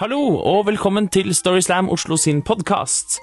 Hallo og velkommen til Storyslam Oslo sin podkast.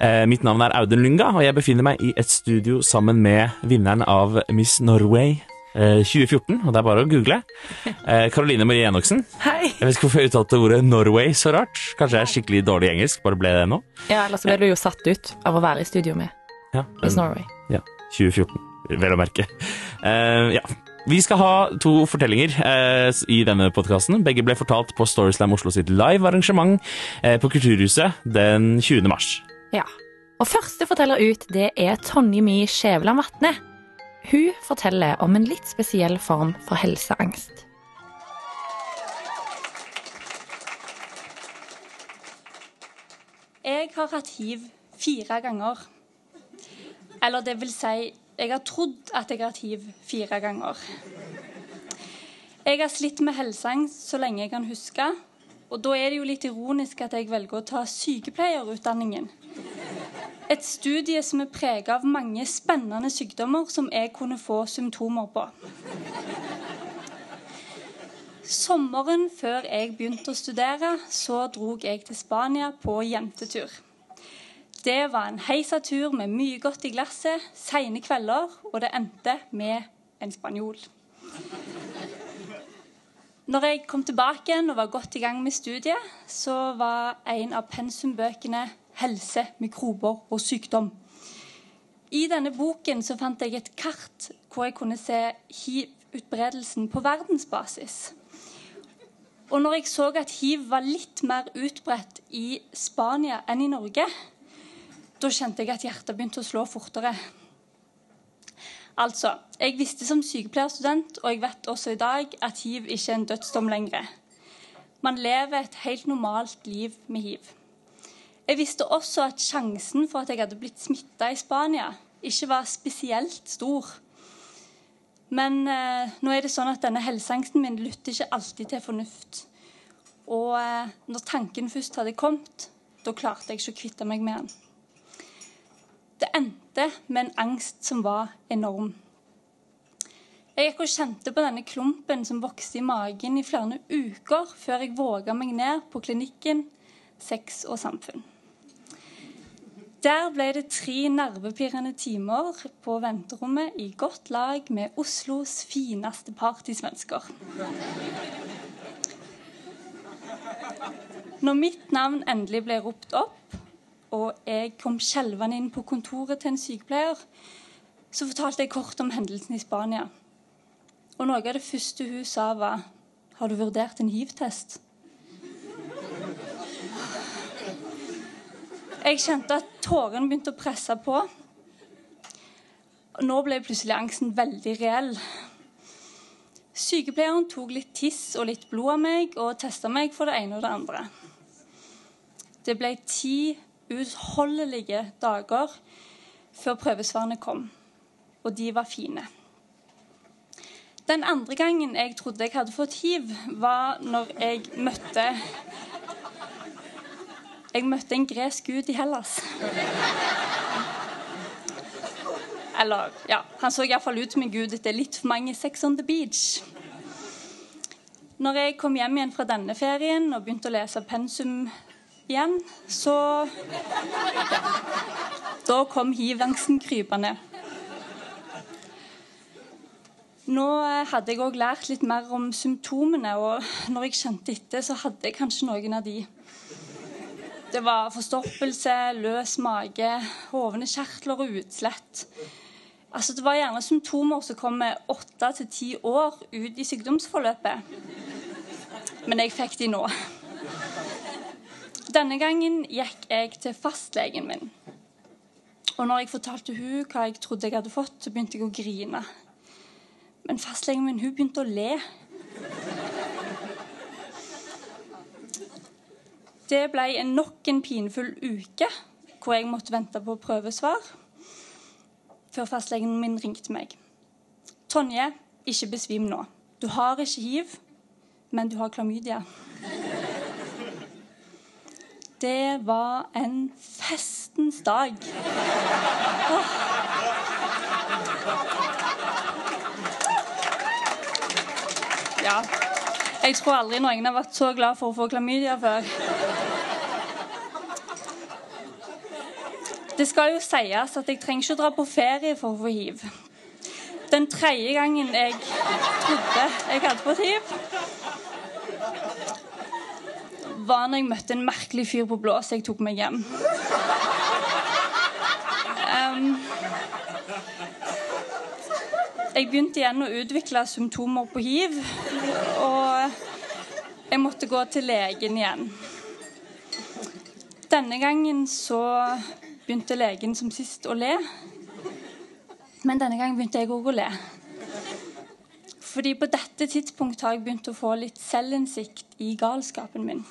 Eh, mitt navn er Audun Lynga, og jeg befinner meg i et studio sammen med vinneren av Miss Norway eh, 2014. Og det er bare å google. Eh, Caroline Marie Enoksen. Hei. Jeg vet ikke hvorfor jeg uttalte ordet Norway så rart. Kanskje jeg er skikkelig dårlig i engelsk. Bare ble det nå. Ja, ellers ble du jo satt ut av å være i studio med Ja, Miss Norway. Ja, 2014, vel å merke. Eh, ja. Vi skal ha to fortellinger eh, i denne podkasten. Begge ble fortalt på Storyslam Oslo sitt live-arrangement eh, på Kulturhuset den 20. mars. Ja. Og første forteller ut, det er Tonje Mi Skjæveland Vatne. Hun forteller om en litt spesiell form for helseangst. Jeg har hatt hiv fire ganger. Eller det vil si, jeg har trodd at jeg har hatt hiv fire ganger. Jeg har slitt med helseangst så lenge jeg kan huske. Og da er det jo litt ironisk at jeg velger å ta sykepleierutdanningen. Et studie som er preget av mange spennende sykdommer som jeg kunne få symptomer på. Sommeren før jeg begynte å studere, så drog jeg til Spania på jentetur. Det var en heisatur med mye godt i glasset, seine kvelder, og det endte med en spanjol. Når jeg kom tilbake igjen og var godt i gang med studiet, så var en av pensumbøkene 'Helse, mikrober og sykdom'. I denne boken så fant jeg et kart hvor jeg kunne se hiv-utbredelsen på verdensbasis. Og når jeg så at hiv var litt mer utbredt i Spania enn i Norge, da kjente jeg at hjertet begynte å slå fortere. Altså, jeg visste som sykepleierstudent, og jeg vet også i dag, at hiv ikke er en dødsdom lenger. Man lever et helt normalt liv med hiv. Jeg visste også at sjansen for at jeg hadde blitt smitta i Spania, ikke var spesielt stor. Men eh, nå er det sånn at denne helseangsten min lytter ikke alltid til fornuft. Og eh, når tanken først hadde kommet, da klarte jeg ikke å kvitte meg med den. Det endte med en angst som var enorm. Jeg gikk og kjente på denne klumpen som vokste i magen i flere uker før jeg våga meg ned på klinikken Sex og samfunn. Der ble det tre nervepirrende timer på venterommet i godt lag med Oslos fineste partysvensker. Når mitt navn endelig ble ropt opp, og jeg kom skjelvende inn på kontoret til en sykepleier, så fortalte jeg kort om hendelsen i Spania. Og noe av det første hun sa, var Har du vurdert en hiv-test? Jeg kjente at tårene begynte å presse på. Nå ble plutselig angsten veldig reell. Sykepleieren tok litt tiss og litt blod av meg og testa meg for det ene og det andre. Det ble ti uutholdelige dager før prøvesvarene kom, og de var fine. Den andre gangen jeg trodde jeg hadde fått hiv, var når jeg møtte Jeg møtte en gresk gud i Hellas. Eller, ja, han så iallfall ut som en gud etter litt for mange Sex on the Beach. Når jeg kom hjem igjen fra denne ferien og begynte å lese pensum igjen, så Da kom hivangsten krypende. Nå hadde jeg òg lært litt mer om symptomene, og når jeg kjente etter, så hadde jeg kanskje noen av de. Det var forstoppelse, løs mage, hovne kjertler og utslett. Altså, det var gjerne symptomer som kom med åtte til ti år ut i sykdomsforløpet. Men jeg fikk de nå. Denne gangen gikk jeg til fastlegen min. Og når jeg fortalte hun hva jeg trodde jeg hadde fått, så begynte jeg å grine. Men fastlegen min hun begynte å le. Det ble nok en pinefull uke hvor jeg måtte vente på prøvesvar før fastlegen min ringte meg. 'Tonje, ikke besvim nå. Du har ikke hiv, men du har klamydia.' Det var en festens dag. Åh. Ja. Jeg tror aldri noen har vært så glad for å få klamydia før. Det skal jo sies at jeg trenger ikke å dra på ferie for å få hiv. Den tredje gangen jeg trodde jeg hadde fått hiv, var når jeg møtte en merkelig fyr på blå, så jeg tok meg hjem. Um, jeg begynte igjen å utvikle symptomer på hiv, og jeg måtte gå til legen igjen. Denne gangen så begynte legen som sist å le, men denne gangen begynte jeg òg å le. Fordi på dette tidspunktet har jeg begynt å få litt selvinnsikt i galskapen min.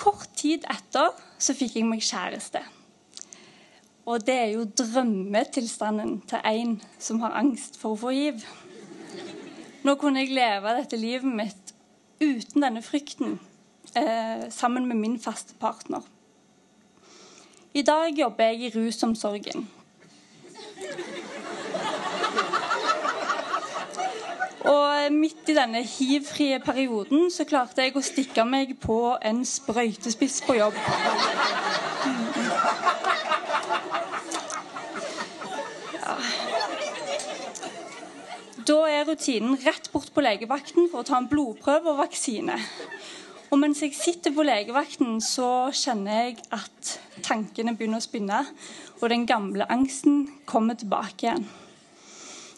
Kort tid etter så fikk jeg meg kjæreste. Og det er jo drømmetilstanden til en som har angst for å få hiv. Nå kunne jeg leve dette livet mitt uten denne frykten, eh, sammen med min faste partner. I dag jobber jeg i rusomsorgen. Og midt i denne hivfrie perioden så klarte jeg å stikke meg på en sprøytespiss på jobb. Ja. Da er rutinen rett bort på legevakten for å ta en blodprøve og vaksine. Og mens jeg sitter på legevakten, så kjenner jeg at tankene begynner å spinne, og den gamle angsten kommer tilbake igjen.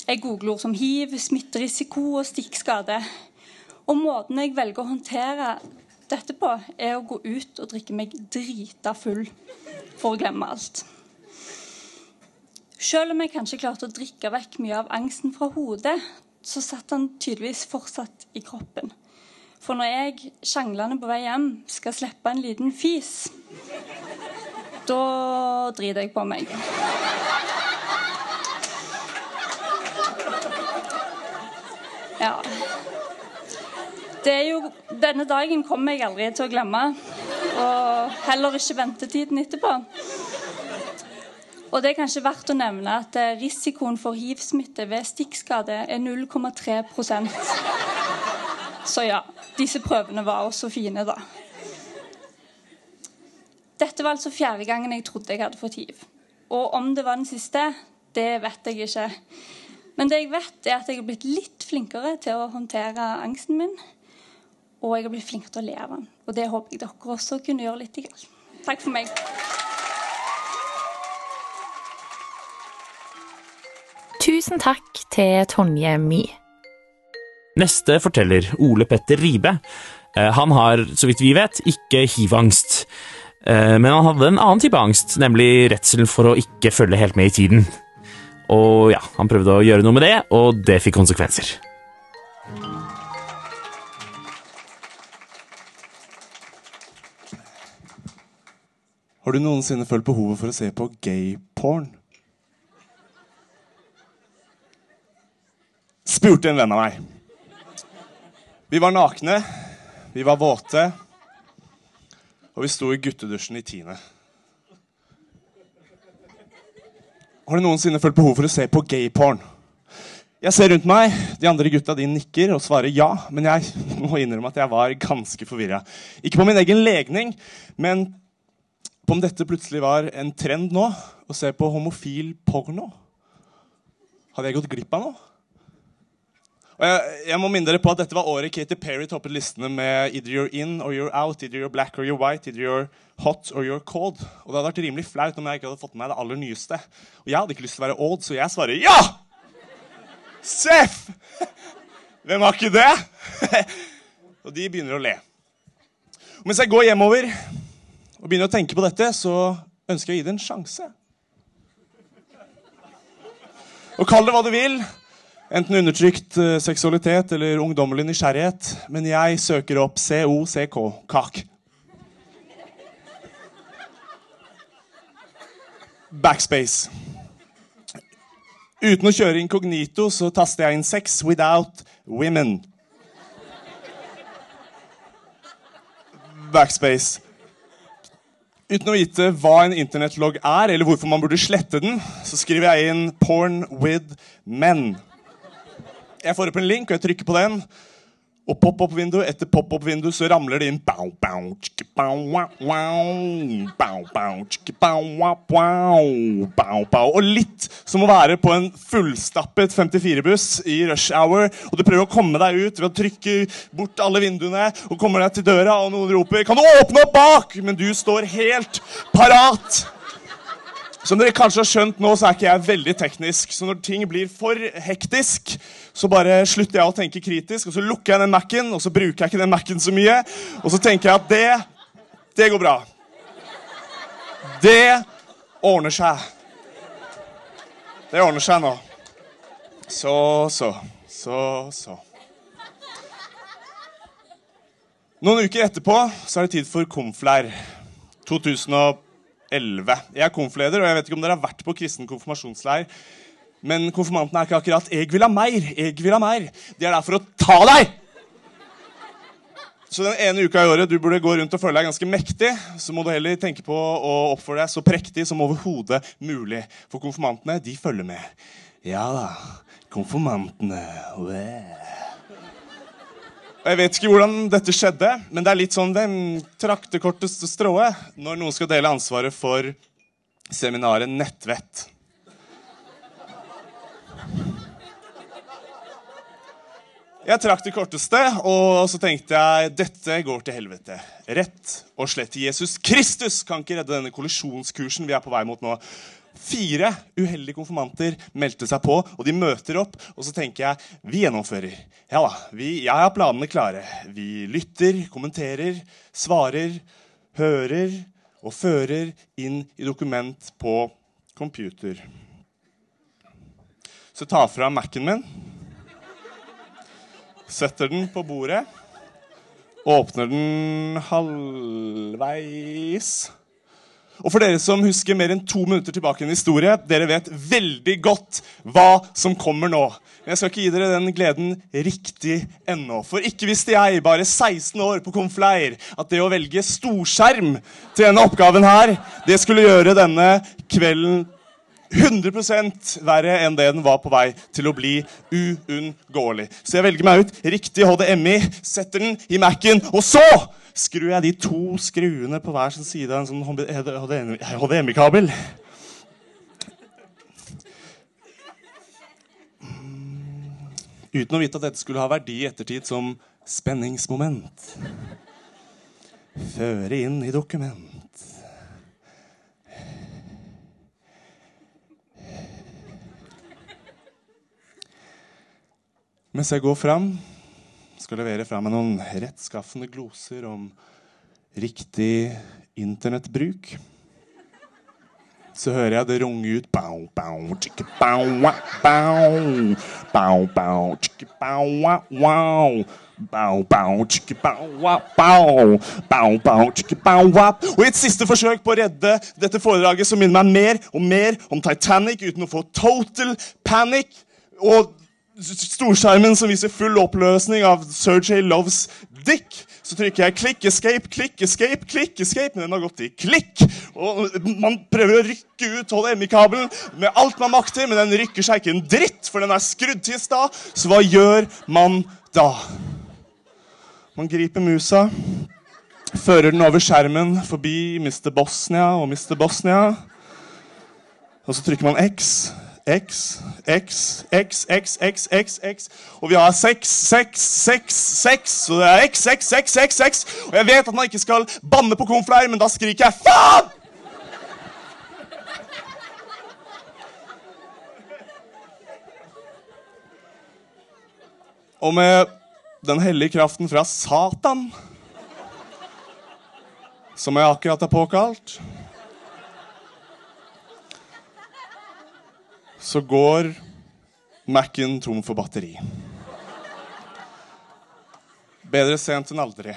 Jeg googler ord som hiv, smitterisiko og stikkskade. Og måten jeg velger å håndtere dette på, er å gå ut og drikke meg drita full for å glemme alt. Selv om jeg kanskje klarte å drikke vekk mye av angsten fra hodet, så satt han tydeligvis fortsatt i kroppen. For når jeg, sjanglende på vei hjem, skal slippe en liten fis, da driter jeg på meg. Ja. Det er jo, denne dagen kommer jeg aldri til å glemme. Og heller ikke ventetiden etterpå. Og det er kanskje verdt å nevne at eh, risikoen for hiv-smitte ved stikkskade er 0,3% Så ja, disse prøvene var også fine, da. Dette var altså fjerde gangen jeg trodde jeg hadde fått hiv. Og om det var den siste, det vet jeg ikke. Men det jeg vet, er at jeg har blitt litt flinkere til å håndtere angsten min. Og jeg har blitt flinkere til å le av den. Og det håper jeg dere også kunne gjøre litt. Takk for meg. Tusen takk til Tonje My. Neste forteller, Ole Petter Ribe. Eh, Han har, så vidt vi vet, ikke hiv-angst. Eh, Men han hadde en annen type angst, nemlig redselen for å ikke følge helt med i tiden. Og ja, han prøvde å gjøre noe med det, og det fikk konsekvenser. Har du noensinne følt behovet for å se på gay-porn? Spurte en venn av meg. Vi var nakne, vi var våte, og vi sto i guttedusjen i tiende. Har du noensinne følt behov for å se på gay-porn? Jeg ser rundt meg, de andre gutta de nikker og svarer ja, men jeg må innrømme at jeg var ganske forvirra. Ikke på min egen legning, men på om dette plutselig var en trend nå, å se på homofil porno. Hadde jeg gått glipp av noe? Og jeg, jeg må minne dere på at Dette var året Katy Perry toppet listene med Either you're in or you're out, either you're black or you're white, either you're hot or you're cold. Og Det hadde vært rimelig flaut om jeg ikke hadde fått med meg det aller nyeste. Og jeg hadde ikke lyst til å være old, så jeg svarer ja! Seff! Hvem har ikke det? og de begynner å le. Og mens jeg går hjemover og begynner å tenke på dette, så ønsker jeg å gi det en sjanse. Og kall det hva du vil. Enten undertrykt eh, seksualitet eller ungdommelig nysgjerrighet. Men jeg søker opp COCK. Kak. Backspace. Uten å kjøre inkognito så taster jeg inn sex without women. Backspace. Uten å vite hva en internettlogg er, eller hvorfor man burde slette den, så skriver jeg inn 'porn with men'. Jeg får opp en link, og jeg trykker på den. Og pop-opp-vindu etter pop-opp-vindu så ramler det inn bow, bow, tjiki, bow, wow, bow, bow, tjiki, bow, wow, wow, bow, bow. Og litt som å være på en fullstappet 54-buss i rush hour. Og du prøver å komme deg ut ved å trykke bort alle vinduene og kommer deg til døra, og noen roper 'Kan du åpne opp bak?' Men du står helt parat. Som dere kanskje har skjønt nå, så er ikke jeg veldig teknisk. Så når ting blir for hektisk, så bare slutter jeg å tenke kritisk, og så lukker jeg den Mac-en, og så bruker jeg ikke den Mac-en så mye. Og så tenker jeg at det, det går bra. Det ordner seg. Det ordner seg nå. Så, så. Så, så. Noen uker etterpå så er det tid for Komflær 2012. 11. Jeg er konfleder, og jeg vet ikke om dere har vært på kristen konfirmasjonsleir. Men konfirmantene er ikke akkurat 'jeg vil ha mer', 'jeg vil ha mer'. De er der for å ta deg! Så den ene uka i året du burde gå rundt og føle deg ganske mektig, så må du heller tenke på å oppføre deg så prektig som overhodet mulig. For konfirmantene, de følger med. Ja da. Konfirmantene. Wow. Og Jeg vet ikke hvordan dette skjedde, men det er litt sånn den traktekorteste strået når noen skal dele ansvaret for seminaret Nettvett. Jeg trakk det korteste, og så tenkte jeg dette går til helvete. Rett og slett Jesus Kristus kan ikke redde denne kollisjonskursen vi er på vei mot nå. Fire uheldige konfirmanter meldte seg på, og de møter opp. Og så tenker jeg vi gjennomfører. Ja da, vi, jeg har planene klare. Vi lytter, kommenterer, svarer, hører og fører inn i dokument på computer. Så ta fra Mac-en min. Setter den på bordet. Åpner den halvveis. Og for dere som husker mer enn to minutter tilbake en historie, dere vet veldig godt hva som kommer nå. Men jeg skal ikke gi dere den gleden riktig ennå. For ikke visste jeg, bare 16 år på konfleir, at det å velge storskjerm til denne oppgaven her, det skulle gjøre denne kvelden 100 verre enn det den var på vei til å bli uunngåelig. Så jeg velger meg ut riktig HDMI, setter den i Mac-en, og så skrur jeg de to skruene på hver sin side av en sånn HDMI-kabel. Uten å vite at dette skulle ha verdi i ettertid som spenningsmoment. Føre inn i dokument. Mens jeg går fram, skal levere fra meg noen rettskaffende gloser om riktig internettbruk, så hører jeg det runge ut. Bow, bow, chicka, bow, bow, bow, bow, chicka, bow, wow. Og i et siste forsøk på å redde dette foredraget som minner meg mer og mer om Titanic uten å få total panic. Og storskjermen som viser full oppløsning av Sergey Loves Dick, så trykker jeg klikk, escape, klikk, escape, klikk, escape, men den har gått i klikk. Og Man prøver å rykke ut HDMI-kabelen med alt man makter, men den rykker seg ikke en dritt, for den er skrudd til i stad. Så hva gjør man da? Man griper musa, fører den over skjermen forbi Mr. Bosnia og Mr. Bosnia, og så trykker man X. X, X, X, X, X, X, X. Og vi har 6, 6, 6, 6. Så det er X, X, X, X, X. Og jeg vet at man ikke skal banne på konfleir, men da skriker jeg faen! Og med den hellige kraften fra Satan, som jeg akkurat har påkalt så går Mac-en tom for batteri. Bedre sent enn aldri.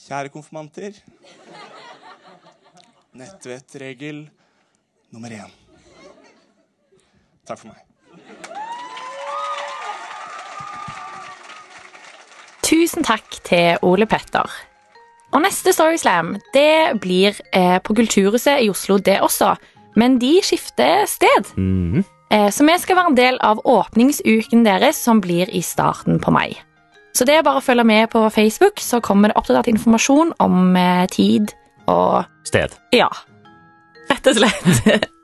Kjære konfirmanter. Nettvettregel nummer én. Takk for meg. Tusen takk til Ole Petter. Og neste Storyslam det blir eh, på Kulturhuset i Oslo, det også. Men de skifter sted. Mhm. Eh, så vi skal være en del av åpningsuken deres, som blir i starten på mai. Så det er bare å følge med på Facebook, så kommer det oppdatert informasjon om eh, tid og Sted. Ja. Rett og slett.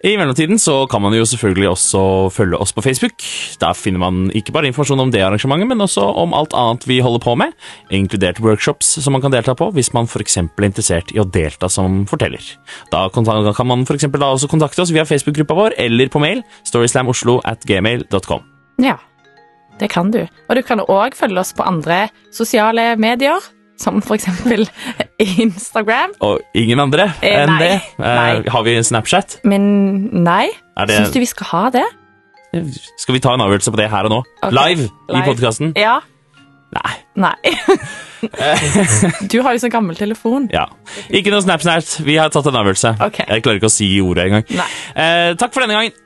I mellomtiden så kan man jo selvfølgelig også følge oss på Facebook. Der finner man ikke bare informasjon om det arrangementet, men også om alt annet vi holder på med, inkludert workshops som man kan delta på hvis man f.eks. er interessert i å delta som forteller. Da kan man eksempel da også kontakte oss via Facebook-gruppa vår eller på mail storyslamoslo at gmail.com. Ja, det kan du. Og du kan òg følge oss på andre sosiale medier, som for eksempel Instagram. Og ingen andre Eh, enn det. Eh, har vi Snapchat? Men nei. Er det, Syns du vi skal ha det? Skal vi ta en avgjørelse på det her og nå? Okay. Live, i Live. podkasten? Ja. Nei. Nei. du har jo så gammel telefon. Ja. Ikke noe Snapchat. Vi har tatt en avgjørelse. Okay. Jeg klarer ikke å si ordet engang. Eh, takk for denne gangen.